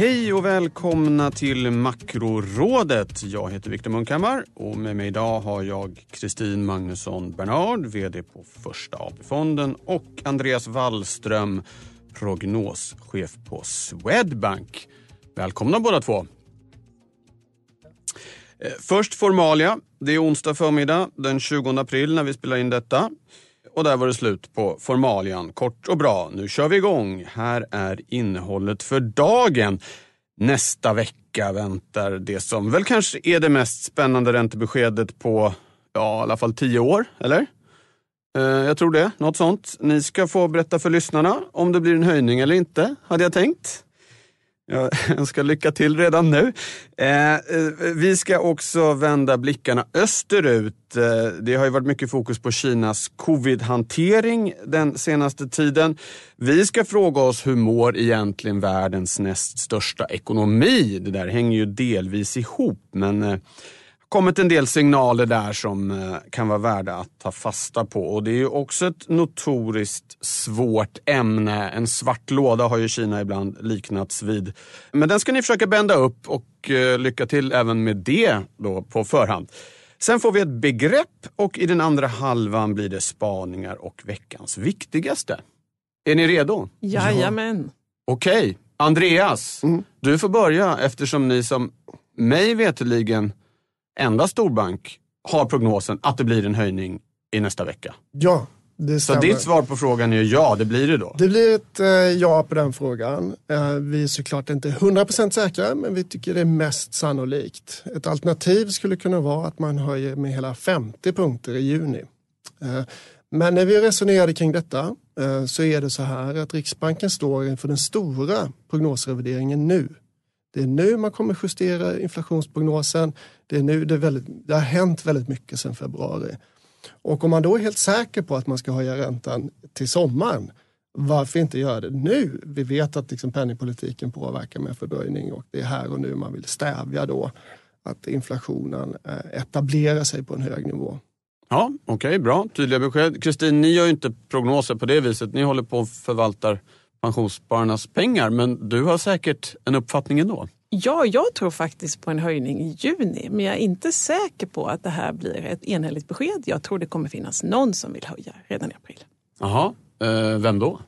Hej och välkomna till Makrorådet. Jag heter Viktor Munkhammar och med mig idag har jag Kristin Magnusson Bernard, VD på Första AP-fonden och Andreas Wallström, prognoschef på Swedbank. Välkomna båda två. Eh, först formalia. Det är onsdag förmiddag den 20 april när vi spelar in detta. Och där var det slut på formalian. Kort och bra, nu kör vi igång. Här är innehållet för dagen. Nästa vecka väntar det som väl kanske är det mest spännande räntebeskedet på ja, i alla fall tio år, eller? Eh, Jag tror det, något sånt. Ni ska få berätta för lyssnarna om det blir en höjning eller inte, hade jag tänkt. Jag önskar lycka till redan nu. Eh, eh, vi ska också vända blickarna österut. Eh, det har ju varit mycket fokus på Kinas covid-hantering den senaste tiden. Vi ska fråga oss hur mår egentligen världens näst största ekonomi? Det där hänger ju delvis ihop, men kommit en del signaler där som eh, kan vara värda att ta fasta på. Och det är ju också ett notoriskt svårt ämne. En svart låda har ju Kina ibland liknats vid. Men den ska ni försöka bända upp och eh, lycka till även med det då på förhand. Sen får vi ett begrepp och i den andra halvan blir det spaningar och veckans viktigaste. Är ni redo? Jajamän. Okej, Andreas, du får börja eftersom ni som mig veterligen enda storbank har prognosen att det blir en höjning i nästa vecka. Ja, det Så stämmer. ditt svar på frågan är ja, det blir det då. Det blir ett eh, ja på den frågan. Eh, vi är såklart inte 100% säkra, men vi tycker det är mest sannolikt. Ett alternativ skulle kunna vara att man höjer med hela 50 punkter i juni. Eh, men när vi resonerade kring detta eh, så är det så här att Riksbanken står inför den stora prognosrevideringen nu. Det är nu man kommer justera inflationsprognosen. Det, är nu det, är väldigt, det har hänt väldigt mycket sedan februari. Och om man då är helt säker på att man ska höja räntan till sommaren, varför inte göra det nu? Vi vet att liksom penningpolitiken påverkar med fördröjning och det är här och nu man vill stävja då att inflationen eh, etablerar sig på en hög nivå. Ja, okej, bra. Tydliga besked. Kristin, ni gör ju inte prognoser på det viset. Ni håller på och förvaltar pensionsspararnas pengar, men du har säkert en uppfattning ändå. Ja, jag tror faktiskt på en höjning i juni, men jag är inte säker på att det här blir ett enhälligt besked. Jag tror det kommer finnas någon som vill höja redan i april. Jaha, eh, vem då?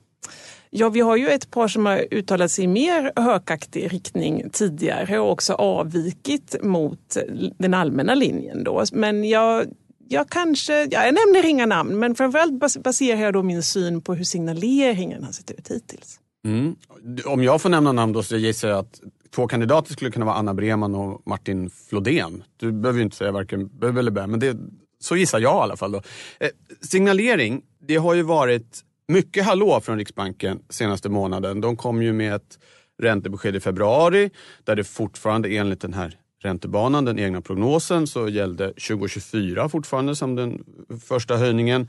Ja, vi har ju ett par som har uttalat sig i mer hökaktig riktning tidigare och också avvikit mot den allmänna linjen. Då. Men jag, jag kanske, ja, jag nämner inga namn, men framförallt baserar jag då min syn på hur signaleringen har sett ut hittills. Mm. Om jag får nämna namn då så gissar jag att två kandidater skulle kunna vara Anna Breman och Martin Flodén. Du behöver ju inte säga varken bu eller bä, men det, så gissar jag i alla fall. Då. Eh, signalering, det har ju varit mycket hallå från Riksbanken senaste månaden. De kom ju med ett räntebesked i februari där det fortfarande enligt den här räntebanan, den egna prognosen, så gällde 2024 fortfarande som den första höjningen.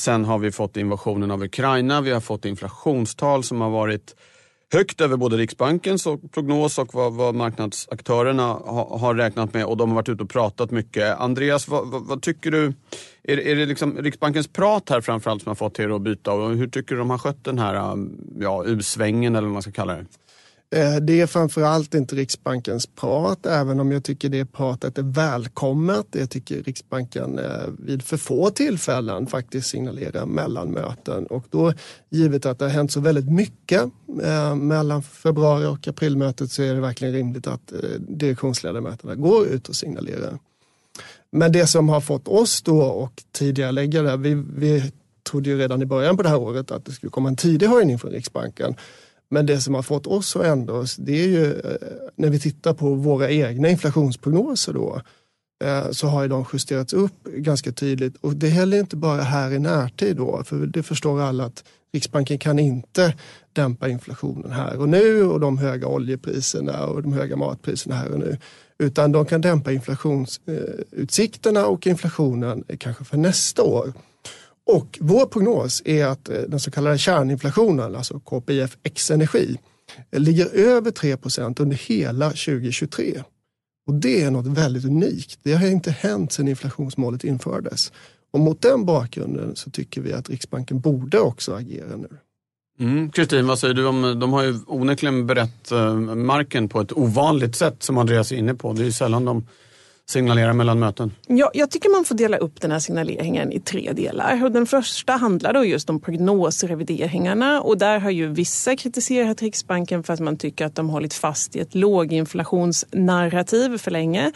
Sen har vi fått invasionen av Ukraina, vi har fått inflationstal som har varit högt över både Riksbankens och prognos och vad, vad marknadsaktörerna ha, har räknat med och de har varit ute och pratat mycket. Andreas, vad, vad, vad tycker du? Är, är det liksom Riksbankens prat här framförallt som har fått er att byta och hur tycker du de har skött den här ja, U-svängen eller vad man ska kalla det? Eh, det är framförallt inte Riksbankens prat, även om jag tycker det pratet är välkommet. Jag tycker Riksbanken eh, vid för få tillfällen faktiskt signalerar mellan möten. Och då, givet att det har hänt så väldigt mycket eh, mellan februari och aprilmötet så är det verkligen rimligt att direktionsledamöterna går ut och signalerar. Men det som har fått oss då och tidigare läggare, det, vi, vi trodde ju redan i början på det här året att det skulle komma en tidig höjning från Riksbanken. Men det som har fått oss att ändra oss, det är ju eh, när vi tittar på våra egna inflationsprognoser då, eh, så har ju de justerats upp ganska tydligt. Och det är heller inte bara här i närtid då, för det förstår alla att Riksbanken kan inte dämpa inflationen här och nu och de höga oljepriserna och de höga matpriserna här och nu. Utan de kan dämpa inflationsutsikterna eh, och inflationen kanske för nästa år. Och vår prognos är att eh, den så kallade kärninflationen, alltså KPIF x energi, eh, ligger över 3% under hela 2023. Och det är något väldigt unikt. Det har inte hänt sedan inflationsmålet infördes. Och mot den bakgrunden så tycker vi att Riksbanken borde också agera nu. Mm, Kristin, mm. vad säger du om, de har ju onekligen berett eh, marken på ett ovanligt sätt som Andreas är inne på. Det är ju sällan de signalera mellan möten? Ja, jag tycker man får dela upp den här signaleringen i tre delar. Och den första handlar då just om prognosrevideringarna och där har ju vissa kritiserat Riksbanken för att man tycker att de hållit fast i ett låginflationsnarrativ för länge.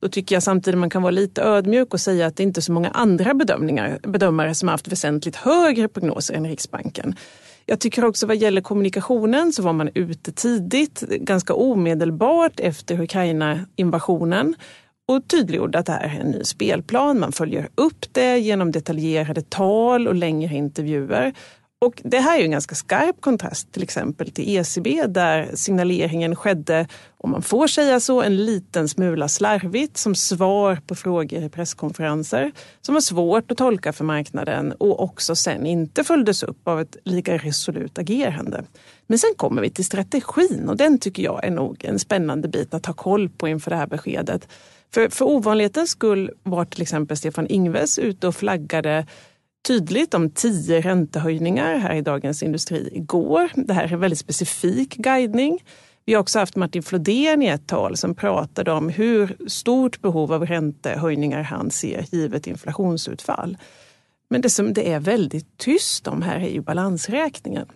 Då tycker jag samtidigt man kan vara lite ödmjuk och säga att det inte är så många andra bedömningar, bedömare som har haft väsentligt högre prognoser än Riksbanken. Jag tycker också vad gäller kommunikationen så var man ute tidigt, ganska omedelbart efter Ukraina-invasionen och tydliggjorde att det här är en ny spelplan. Man följer upp det genom detaljerade tal och längre intervjuer. Och det här är en ganska skarp kontrast till exempel till ECB där signaleringen skedde, om man får säga så, en liten smula slarvigt som svar på frågor i presskonferenser som var svårt att tolka för marknaden och också sen inte följdes upp av ett lika resolut agerande. Men sen kommer vi till strategin och den tycker jag är nog en spännande bit att ha koll på inför det här beskedet. För, för ovanlighetens skull var till exempel Stefan Ingves ute och flaggade tydligt om tio räntehöjningar här i Dagens Industri igår. Det här är en väldigt specifik guidning. Vi har också haft Martin Flodén i ett tal som pratade om hur stort behov av räntehöjningar han ser givet inflationsutfall. Men det som det är väldigt tyst om här är ju balansräkningen.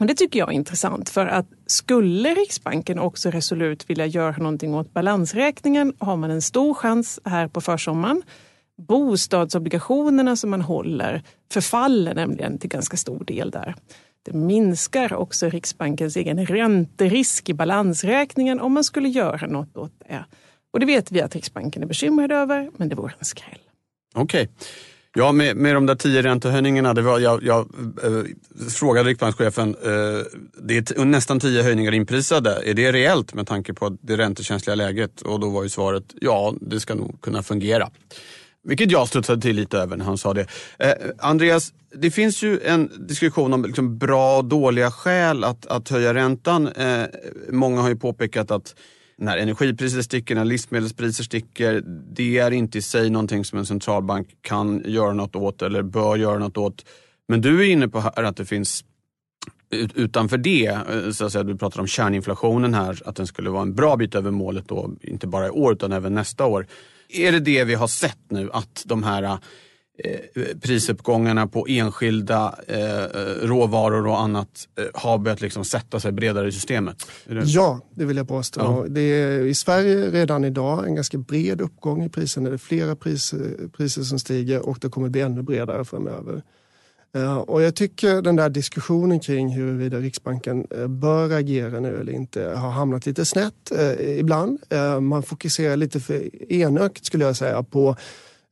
Och det tycker jag är intressant för att skulle Riksbanken också resolut vilja göra någonting åt balansräkningen har man en stor chans här på försommaren. Bostadsobligationerna som man håller förfaller nämligen till ganska stor del där. Det minskar också Riksbankens egen ränterisk i balansräkningen om man skulle göra något åt det. Och det vet vi att Riksbanken är bekymrad över, men det vore en skräll. Okej. Okay. Ja, med, med de där tio räntehöjningarna, det var, jag, jag äh, frågade riksbankschefen, äh, det är nästan tio höjningar inprisade. Är det reellt med tanke på det räntekänsliga läget? Och då var ju svaret, ja, det ska nog kunna fungera. Vilket jag studsade till lite över när han sa det. Eh, Andreas, det finns ju en diskussion om liksom bra och dåliga skäl att, att höja räntan. Eh, många har ju påpekat att när energipriser sticker, när livsmedelspriser sticker, det är inte i sig någonting som en centralbank kan göra något åt eller bör göra något åt. Men du är inne på här att det finns utanför det, eh, så att säga, du pratar om kärninflationen här, att den skulle vara en bra bit över målet då, inte bara i år utan även nästa år. Är det det vi har sett nu, att de här prisuppgångarna på enskilda eh, råvaror och annat eh, har börjat liksom sätta sig bredare i systemet? Det... Ja, det vill jag påstå. Ja. Det är i Sverige redan idag en ganska bred uppgång i priserna. Det är flera priser, priser som stiger och det kommer bli ännu bredare framöver. Och jag tycker den där diskussionen kring huruvida Riksbanken bör agera nu eller inte har hamnat lite snett ibland. Man fokuserar lite för enögt skulle jag säga på Eh,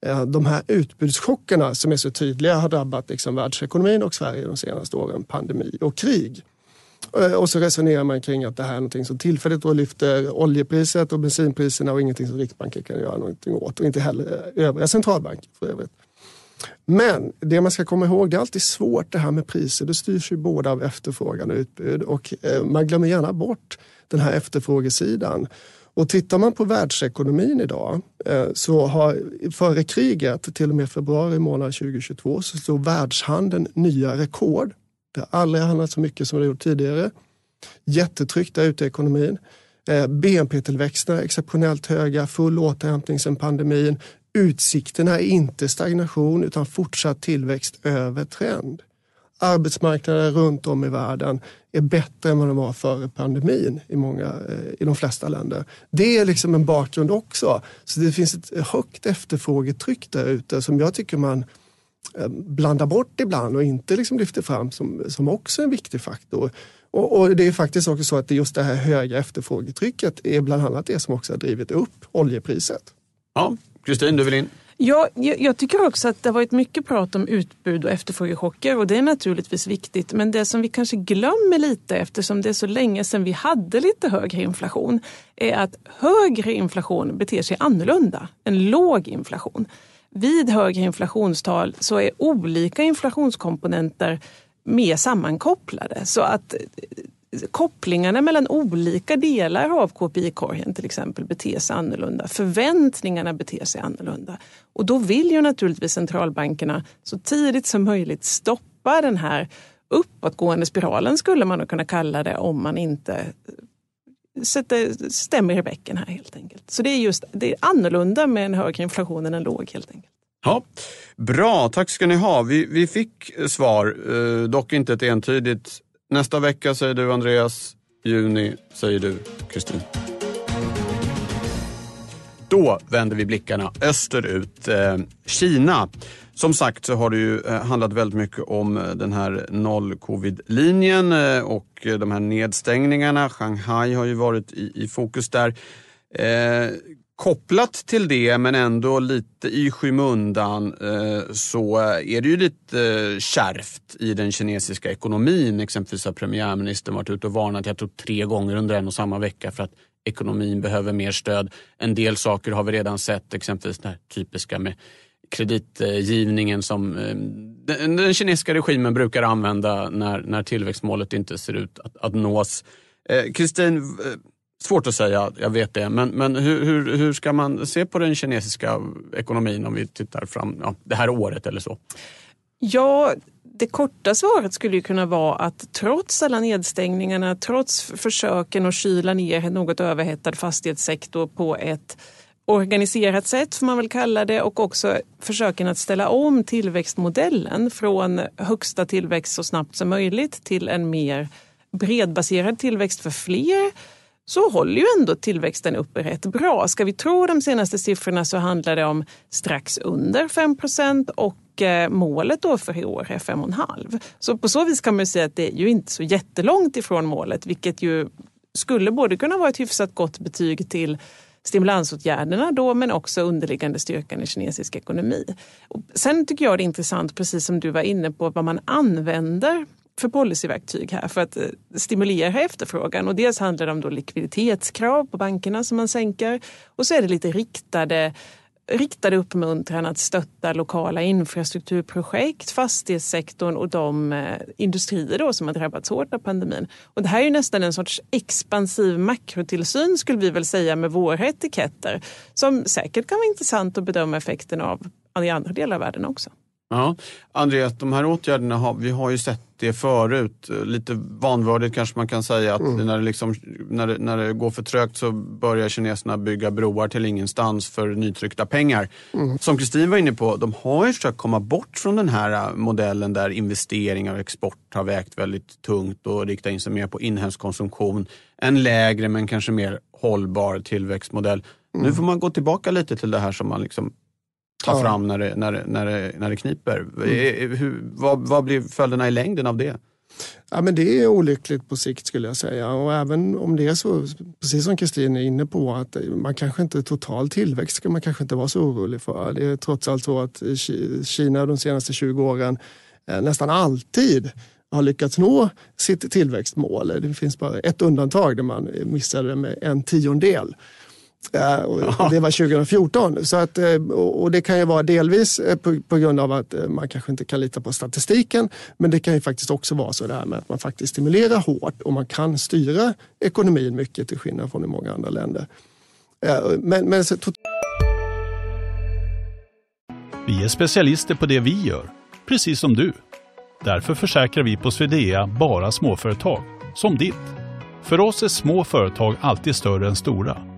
Eh, de här utbudschockerna som är så tydliga har drabbat liksom världsekonomin och Sverige de senaste åren, pandemi och krig. Eh, och så resonerar man kring att det här är någonting som tillfälligt då lyfter oljepriset och bensinpriserna och ingenting som Riksbanken kan göra någonting åt och inte heller eh, övriga centralbanker för övrigt. Men det man ska komma ihåg, det är alltid svårt det här med priser. Det styrs ju både av efterfrågan och utbud och man glömmer gärna bort den här efterfrågesidan. Och tittar man på världsekonomin idag eh, så har före kriget, till och med februari månad 2022, så slog världshandeln nya rekord. Det har aldrig handlat så mycket som det gjort tidigare. Jättetryck där ute i ekonomin. Eh, BNP-tillväxten är exceptionellt höga, full återhämtning sedan pandemin. Utsikterna är inte stagnation utan fortsatt tillväxt över trend arbetsmarknader runt om i världen är bättre än vad de var före pandemin i, många, eh, i de flesta länder. Det är liksom en bakgrund också. Så det finns ett högt efterfrågetryck där ute som jag tycker man eh, blandar bort ibland och inte liksom lyfter fram som, som också en viktig faktor. Och, och, det är faktiskt också så att just det här höga efterfrågetrycket är bland annat det som också har drivit upp oljepriset. Ja, Kristin, du vill in? Ja, jag, jag tycker också att det har varit mycket prat om utbud och efterfrågechocker och det är naturligtvis viktigt. Men det som vi kanske glömmer lite eftersom det är så länge sedan vi hade lite högre inflation är att högre inflation beter sig annorlunda än låg inflation. Vid högre inflationstal så är olika inflationskomponenter mer sammankopplade. Så att kopplingarna mellan olika delar av KPI-korgen till exempel beter sig annorlunda. Förväntningarna beter sig annorlunda. Och då vill ju naturligtvis centralbankerna så tidigt som möjligt stoppa den här uppåtgående spiralen skulle man kunna kalla det om man inte eh, sätter, stämmer i bäcken här helt enkelt. Så det är just det är annorlunda med en högre inflation än en låg helt enkelt. Ja, Bra, tack ska ni ha. Vi, vi fick svar, eh, dock inte ett entydigt Nästa vecka säger du Andreas, juni säger du Kristin. Då vänder vi blickarna österut. Eh, Kina. Som sagt så har det ju eh, handlat väldigt mycket om eh, den här noll-covid-linjen och de här nedstängningarna. Shanghai har ju varit i, i fokus där. Eh, Kopplat till det, men ändå lite i skymundan, eh, så är det ju lite eh, kärvt i den kinesiska ekonomin. Exempelvis har premiärministern varit ute och varnat, jag tror tre gånger under en och samma vecka för att ekonomin behöver mer stöd. En del saker har vi redan sett, exempelvis det här typiska med kreditgivningen som eh, den kinesiska regimen brukar använda när, när tillväxtmålet inte ser ut att, att nås. Kristin, Svårt att säga, jag vet det. Men, men hur, hur, hur ska man se på den kinesiska ekonomin om vi tittar fram ja, det här året eller så? Ja, det korta svaret skulle ju kunna vara att trots alla nedstängningarna, trots försöken att kyla ner en något överhettad fastighetssektor på ett organiserat sätt får man väl kalla det och också försöken att ställa om tillväxtmodellen från högsta tillväxt så snabbt som möjligt till en mer bredbaserad tillväxt för fler så håller ju ändå tillväxten uppe rätt bra. Ska vi tro de senaste siffrorna så handlar det om strax under 5% och eh, målet då för i år är 5,5. Så på så vis kan man säga att det är ju inte så jättelångt ifrån målet, vilket ju skulle både kunna vara ett hyfsat gott betyg till stimulansåtgärderna då, men också underliggande styrkan i kinesisk ekonomi. Och sen tycker jag det är intressant, precis som du var inne på, vad man använder för policyverktyg här för att eh, stimulera efterfrågan. Och dels handlar det om då likviditetskrav på bankerna som man sänker och så är det lite riktade riktade uppmuntran att stötta lokala infrastrukturprojekt, fastighetssektorn och de eh, industrier då som har drabbats hårt av pandemin. Och det här är ju nästan en sorts expansiv makrotillsyn skulle vi väl säga med våra etiketter som säkert kan vara intressant att bedöma effekten av i andra delar av världen också. Ja, Andreas, de här åtgärderna har vi har ju sett det förut. Lite vanvördigt kanske man kan säga att mm. när, det liksom, när, det, när det går för trögt så börjar kineserna bygga broar till ingenstans för nytryckta pengar. Mm. Som Kristin var inne på, de har ju försökt komma bort från den här äh, modellen där investeringar och export har vägt väldigt tungt och rikta in sig mer på inhemsk konsumtion. En lägre men kanske mer hållbar tillväxtmodell. Mm. Nu får man gå tillbaka lite till det här som man liksom ta ja. fram när det, när, det, när, det, när det kniper. Mm. Hur, vad, vad blir följderna i längden av det? Ja, men det är olyckligt på sikt skulle jag säga. Och även om det är så, precis som Kristin är inne på, att man kanske inte total tillväxt ska man kanske inte vara så orolig för. Det är trots allt så att Kina de senaste 20 åren eh, nästan alltid har lyckats nå sitt tillväxtmål. Det finns bara ett undantag där man missade med en tiondel. Och det var 2014. Så att, eh, och det kan ju vara delvis eh, på, på, grund av att eh, man kanske inte kan lita på statistiken. Men det kan ju faktiskt också vara så där med att man faktiskt stimulerar hårt och man kan styra ekonomin mycket till skillnad från i många andra länder. Men, men så, vi är specialister på det vi gör, precis som du. Därför försäkrar vi på Swedea bara småföretag, som ditt. För oss är små företag alltid större än stora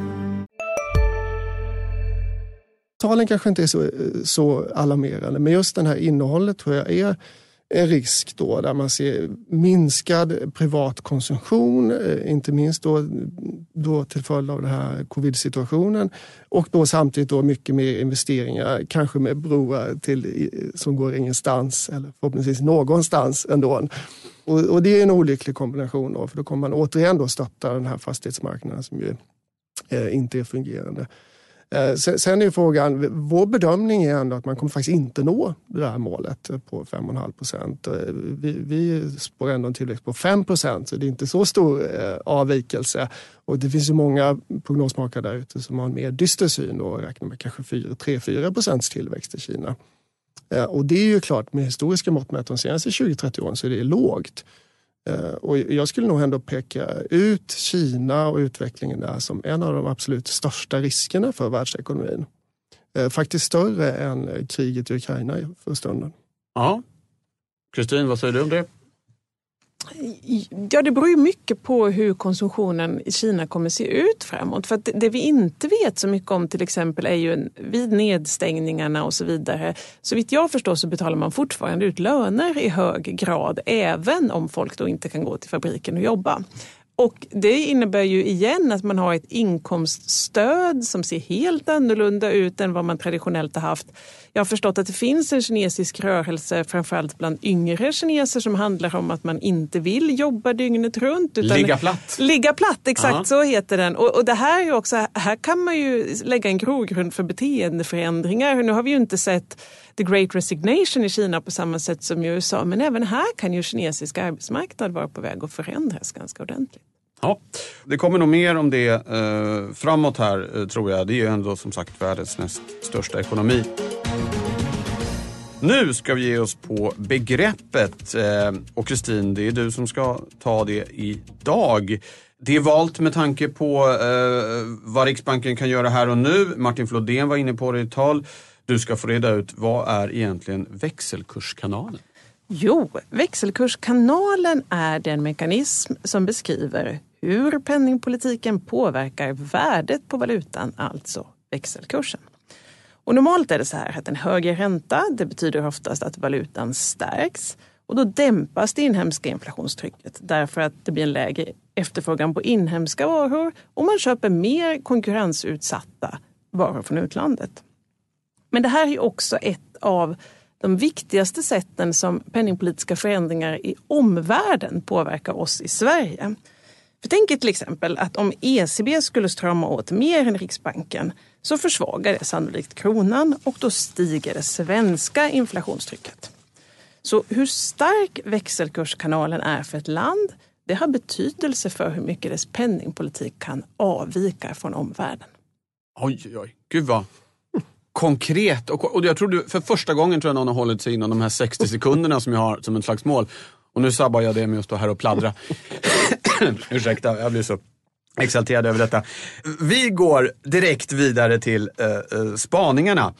Talen kanske inte är så, så alarmerande, men just det här innehållet tror jag är en risk då där man ser minskad privat konsumtion, eh, inte minst då, då till följd av den här covid-situationen och då samtidigt då mycket mer investeringar, kanske med broar till, som går ingenstans eller förhoppningsvis någonstans ändå. Och, och det är en olycklig kombination då, för då kommer man återigen då stötta den här fastighetsmarknaden som ju eh, inte är fungerande. Eh, sen är frågan, vår bedömning är ändå att man kommer faktiskt inte nå det här målet på 5,5 procent. Eh, vi, vi spår ändå en tillväxt på 5 procent så det är inte så stor eh, avvikelse. Och det finns ju många prognosmakare där ute som har en mer dyster syn och räknar med kanske 3-4 procents tillväxt i Kina. Och det är ju klart, med historiska mått mätt de senaste 20-30 åren så är det lågt. Eh, och jag skulle nog ändå peka ut Kina och utvecklingen där som en av de absolut största riskerna för världsekonomin. Eh, faktiskt större än eh, kriget i Ukraina för stunden. Ja. Kristin, vad säger du om det? Ja, det beror ju mycket på hur konsumtionen i Kina kommer se ut framåt. För det vi inte vet så mycket om till exempel är ju vid nedstängningarna och så vidare. Så vitt jag förstår så betalar man fortfarande ut löner i hög grad även om folk då inte kan gå till fabriken och jobba. Och det innebär ju igen att man har ett inkomststöd som ser helt annorlunda ut än vad man traditionellt har haft. Jag har förstått att det finns en kinesisk rörelse, framförallt bland yngre kineser, som handlar om att man inte vill jobba dygnet runt. Utan ligga platt. Ligga platt, exakt -huh. så heter den. Och, och, det här är också, här kan man ju lägga en grogrund för beteendeförändringar. Nu har vi ju inte sett the great resignation i Kina på samma sätt som i USA, men även här kan ju kinesisk arbetsmarknad vara på väg att förändras ganska ordentligt. Ja, det kommer nog mer om det eh, framåt här eh, tror jag. Det är ju ändå som sagt världens näst största ekonomi. Nu ska vi ge oss på begreppet. Eh, och Kristin, det är du som ska ta det idag. Det är valt med tanke på eh, vad Riksbanken kan göra här och nu. Martin Flodén var inne på det i tal. Du ska få reda ut vad är egentligen växelkurskanalen? Jo, växelkurskanalen är den mekanism som beskriver hur penningpolitiken påverkar värdet på valutan, alltså växelkursen. Och normalt är det så här att en högre ränta det betyder oftast att valutan stärks och då dämpas det inhemska inflationstrycket därför att det blir en lägre efterfrågan på inhemska varor och man köper mer konkurrensutsatta varor från utlandet. Men det här är också ett av de viktigaste sätten som penningpolitiska förändringar i omvärlden påverkar oss i Sverige. För tänk er till exempel att om ECB skulle strama åt mer än Riksbanken så försvagar det sannolikt kronan och då stiger det svenska inflationstrycket. Så hur stark växelkurskanalen är för ett land det har betydelse för hur mycket dess penningpolitik kan avvika från omvärlden. Oj, oj, gud vad konkret. Och, och jag tror du, för första gången tror jag någon har hållit sig inom de här 60 sekunderna som jag har som ett slags mål. Och nu sabbar jag det med att stå här och pladdra. Ursäkta, jag blir så exalterad över detta. Vi går direkt vidare till uh, spaningarna.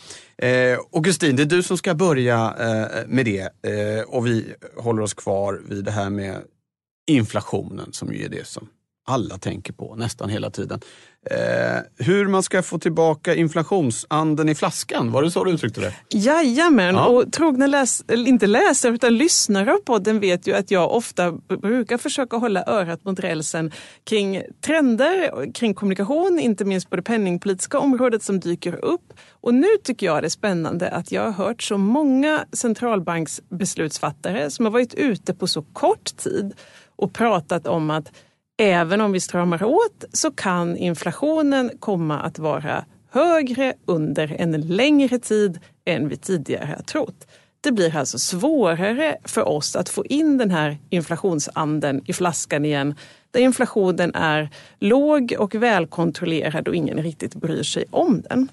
Uh, Augustin, det är du som ska börja uh, med det. Uh, och vi håller oss kvar vid det här med inflationen som ju är det som alla tänker på nästan hela tiden. Eh, hur man ska få tillbaka inflationsanden i flaskan, var det så du uttryckte det? Jajamän, ja. och trogna läs, inte läsare utan lyssnare av podden vet ju att jag ofta brukar försöka hålla örat mot rälsen kring trender, kring kommunikation, inte minst på det penningpolitiska området som dyker upp. Och nu tycker jag det är spännande att jag har hört så många centralbanksbeslutsfattare som har varit ute på så kort tid och pratat om att även om vi stramar åt så kan inflationen komma att vara högre under en längre tid än vi tidigare har trott. Det blir alltså svårare för oss att få in den här inflationsanden i flaskan igen där inflationen är låg och välkontrollerad och ingen riktigt bryr sig om den.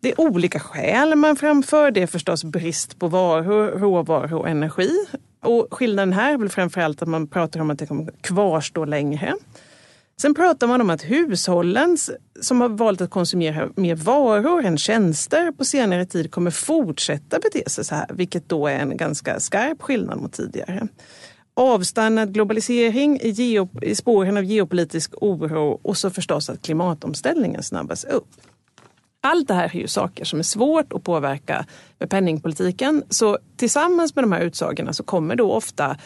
Det är olika skäl man framför. Det är förstås brist på varor, råvaror och energi. Och skillnaden här är väl framförallt att man pratar om att det kommer kvarstå längre. Sen pratar man om att hushållen som har valt att konsumera mer varor än tjänster på senare tid kommer fortsätta bete sig så här, vilket då är en ganska skarp skillnad mot tidigare. Avstannad globalisering i, geo, i spåren av geopolitisk oro och så förstås att klimatomställningen snabbas upp. Allt det här är ju saker som är svårt att påverka med penningpolitiken. Så tillsammans med de här utsagorna så kommer då ofta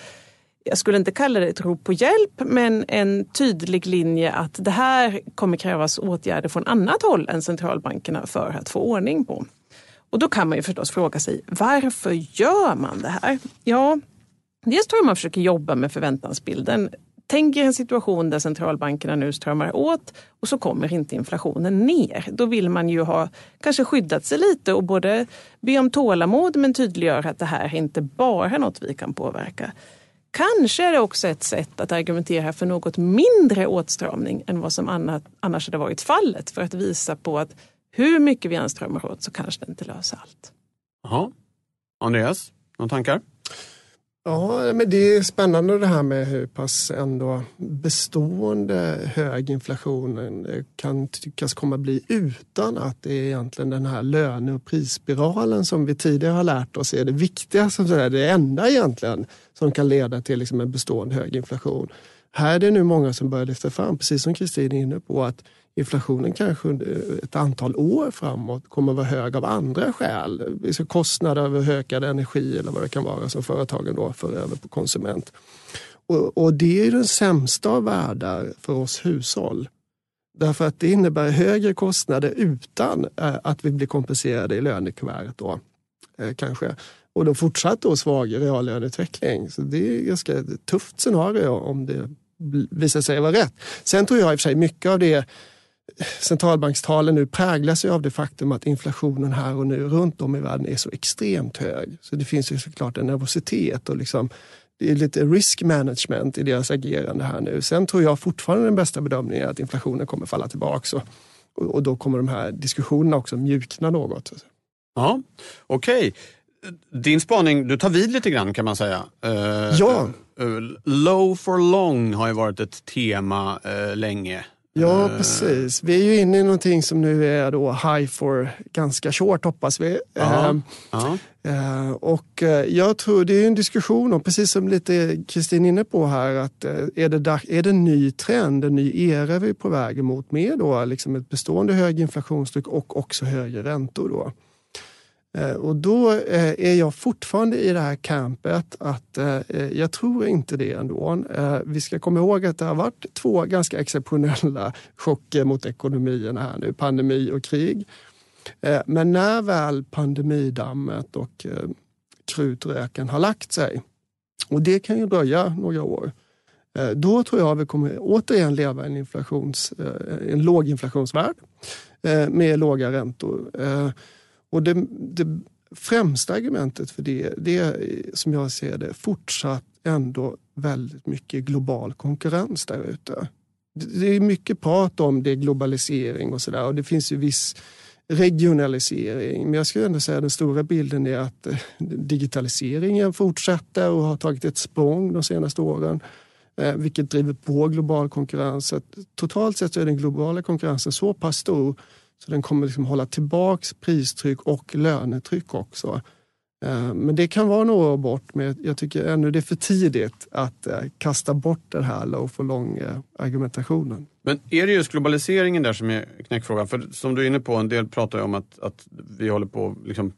jag skulle inte kalla det ett rop på hjälp, men en tydlig linje att det här kommer krävas åtgärder från annat håll än centralbankerna för att få ordning på. Och då kan man ju förstås fråga sig, varför gör man det här? Ja, dels tror jag man försöker jobba med förväntansbilden. Tänk er en situation där centralbankerna nu stramar åt och så kommer inte inflationen ner. Då vill man ju ha kanske skyddat sig lite och både be om tålamod men tydliggöra att det här är inte bara något vi kan påverka. Kanske är det också ett sätt att argumentera för något mindre åtstramning än vad som annars hade varit fallet för att visa på att hur mycket vi än stramar åt så kanske det inte löser allt. Jaha. Andreas, några tankar? Ja, men det är spännande det här med hur pass ändå bestående hög inflationen eh, kan tyckas komma bli utan att det är egentligen den här löne och prisspiralen som vi tidigare har lärt oss är det viktigaste. är det enda egentligen som kan leda till liksom en bestående hög inflation. Här är det nu många som börjar lyfta fram, precis som Kristin är inne på, att inflationen kanske under ett antal år framåt kommer att vara hög av andra skäl. Kostnader över ökad energi eller vad det kan vara som företagen då för över på konsument. Och, och det är den sämsta av världar för oss hushåll. Därför att det innebär högre kostnader utan eh, att vi blir kompenserade i lönekuvertet. Då, eh, kanske. Och då fortsatt då svag reallöneutveckling. Så det är ett ganska tufft scenario om det visar sig vara rätt. Sen tror jag i och för sig mycket av det centralbankstalen nu präglas ju av det faktum att inflationen här och nu runt om i världen är så extremt hög. Så det finns ju såklart en nervositet och liksom, det är lite risk management i deras agerande här nu. Sen tror jag fortfarande den bästa bedömningen är att inflationen kommer falla tillbaka och, och då kommer de här diskussionerna också mjukna något. Ja, okej. Okay. Din spaning, du tar vid lite grann kan man säga. Uh, ja. Uh, low for long har ju varit ett tema uh, länge. Ja, precis. Vi är ju inne i någonting som nu är då high for ganska short hoppas vi. Aha, eh, och eh, jag tror det är en diskussion om, precis som lite Kristin inne på här, att eh, är det, är det en ny trend, en ny era vi är på väg mot med då liksom ett bestående hög inflationstryck och också högre räntor då. Eh, och då eh, är jag fortfarande i det här campet att eh, jag tror inte det ändå. Vi ska komma ihåg att det har varit två ganska exceptionella chocker mot ekonomierna här nu, pandemi och krig. Men när väl pandemidammet och krutröken har lagt sig, och det kan ju dröja några år, då tror jag vi kommer återigen leva i en, inflations, en låginflationsvärld med låga räntor. Och det, det främsta argumentet för det, det är som jag ser det fortsatt ändå väldigt mycket global konkurrens där ute. Det är mycket prat om det globalisering och sådär och det finns ju viss regionalisering. Men jag skulle ändå säga att den stora bilden är att eh, digitaliseringen fortsätter och har tagit ett språng de senaste åren. Eh, vilket driver på global konkurrens. Totalt sett så är den globala konkurrensen så pass stor så den kommer liksom hålla tillbaks pristryck och lönetryck också. Eh, men det kan vara några år bort, men jag tycker ännu det är för tidigt att eh, kasta bort den här low-for-long eh, argumentationen. Men är det just globaliseringen där som är knäckfrågan? För som du är inne på, en del pratar ju om att, att vi håller på liksom,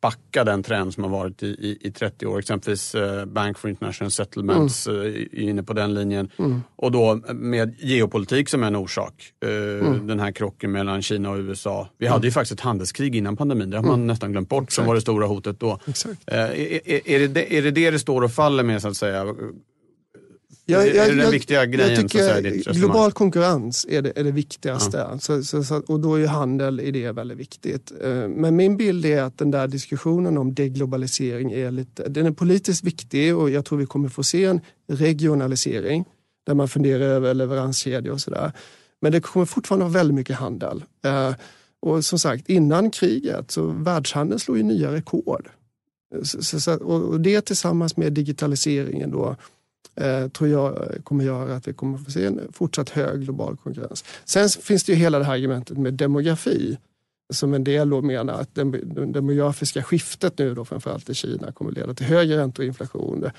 backa den trend som har varit i, i, i 30 år. Exempelvis eh, Bank for International Settlements mm. eh, är inne på den linjen. Mm. Och då med geopolitik som en orsak. Eh, mm. Den här krocken mellan Kina och USA. Vi hade ju faktiskt ett handelskrig innan pandemin, det har man mm. nästan glömt bort, Exakt. som var det stora hotet då. Eh, är, är, det, är det det det står och faller med så att säga? Jag, jag, är det den jag, viktiga grejen? Jag tycker global konkurrens är det, är det viktigaste. Ja. Så, så, så, och då är handel i det väldigt viktigt. Eh, men min bild är att den där diskussionen om deglobalisering är lite, den är politiskt viktig och jag tror vi kommer få se en regionalisering där man funderar över leveranskedjor och sådär. Men det kommer fortfarande vara väldigt mycket handel. Eh, och som sagt, innan kriget så världshandeln slog ju nya rekord. Så, så, och det tillsammans med digitaliseringen då eh, tror jag eh, kommer göra att vi kommer få se en fortsatt hög global konkurrens. Sen finns det ju hela det här argumentet med demografi som en del då menar att det demografiska skiftet nu då framförallt i Kina kommer leda till högre räntor och inflation.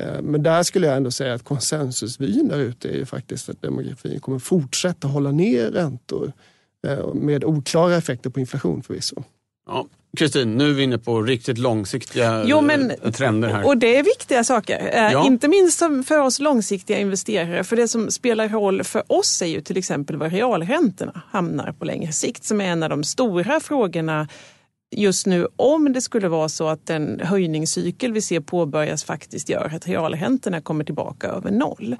Eh, men där skulle jag ändå säga att konsensusvyn där ute är ju faktiskt att demografin kommer fortsätta hålla ner räntor eh, med oklara effekter på inflation förvisso. Ja. Kristin, nu är vi inne på riktigt långsiktiga Jo, men- eh, trender här. Och det är viktiga saker. Eh, Ja. Inte minst för oss långsiktiga investerare. För det som spelar roll för oss är ju till exempel var realräntorna hamnar på längre sikt. Som är en av de stora frågorna just nu om det skulle vara så att den höjningscykel vi ser påbörjas faktiskt gör att realräntorna kommer tillbaka över noll.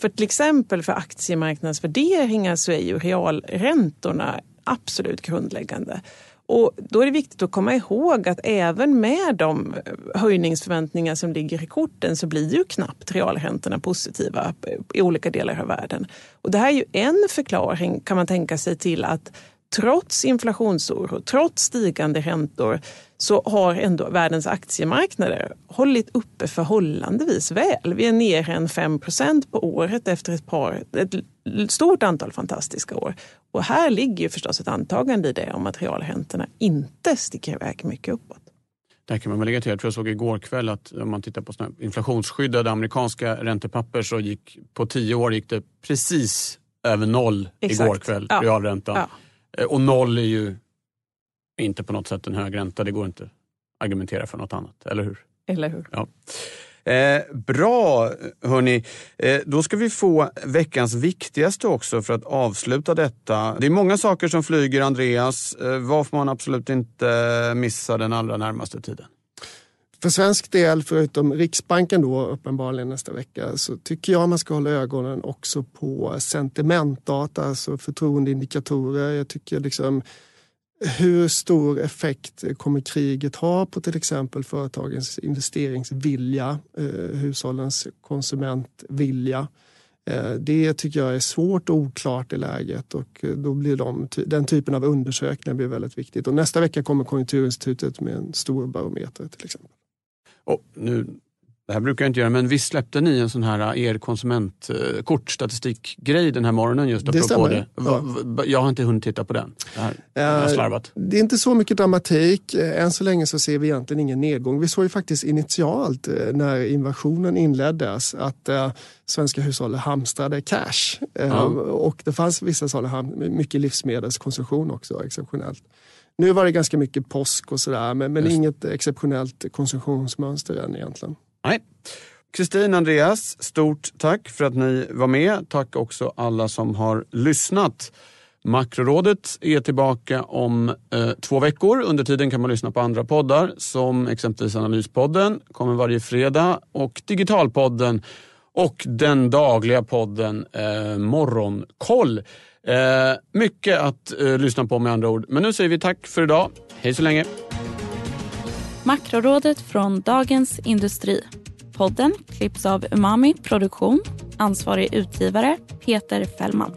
För till exempel för aktiemarknadsvärderingar så är ju realräntorna absolut grundläggande. Och då är det viktigt att komma ihåg att även med de eh, höjningsförväntningar som ligger i korten så blir ju knappt realräntorna positiva eh, i olika delar av världen. Och det här är ju en förklaring kan man tänka sig till att trots inflationsoro, trots stigande räntor så har ändå världens aktiemarknader hållit uppe förhållandevis väl. Vi är nere en 5% på året efter ett, par, ett stort antal fantastiska år. Och här ligger ju förstås ett antagande i det om att realräntorna inte sticker iväg mycket uppåt. Där kan man väl lägga till, jag tror jag såg igår kväll att om man tittar på inflationsskyddade amerikanska räntepapper så gick på tio år gick det precis över noll Exakt. igår kväll, Ja. realräntan. Ja. Eh, Och noll är ju inte på något sätt en hög ränta, det går inte att argumentera för något annat, eller hur? Eller hur? Ja. Eh, bra, hörni. Eh, då ska vi få veckans viktigaste också för att avsluta detta. Det är många saker som flyger, Andreas. Eh, får man absolut inte missa den allra närmaste tiden? För svensk del, förutom Riksbanken då uppenbarligen nästa vecka, så tycker jag man ska hålla ögonen också på sentimentdata, alltså förtroendeindikatorer. Jag tycker liksom hur stor effekt kommer kriget ha på till exempel företagens investeringsvilja, eh, hushållens konsumentvilja? Eh, Det tycker jag är svårt och oklart i läget och eh, då blir de, den typen av undersökningar blir väldigt viktigt. Och nästa vecka kommer Konjunkturinstitutet med en stor barometer till exempel. Oh, nu, det här brukar jag inte göra, men visst släppte ni en sån här eh, er konsumentkortstatistikgrej den här morgonen just Det apropå stämmer, det. Va- Jag har inte hunnit titta på den. Det här, jag har Eh, slarvat. Det är inte så mycket dramatik. Eh, Än så länge så ser vi egentligen ingen nedgång. Vi såg ju faktiskt initialt eh, när invasionen inleddes att eh, svenska hushåll hamstrade cash. Eh, Ja. Och det fanns vissa ham- mycket livsmedelskonsumtion också exceptionellt. Nu var det ganska mycket påsk och sådär men, men inget exceptionellt konsumtionsmönster än egentligen. Nej. Kristin, Andreas, stort tack för att ni var med. Tack också alla som har lyssnat. Makrorådet är tillbaka om eh, två veckor. Under tiden kan man lyssna på andra poddar som exempelvis Analyspodden, kommer varje fredag och Digitalpodden och den dagliga podden eh, Morgonkoll. Eh, mycket att eh, lyssna på med andra ord. Men nu säger vi tack för idag. Hej så länge. Makrorådet från Dagens Industri. Podden klipps av Umami Produktion. Ansvarig utgivare Peter Fällman.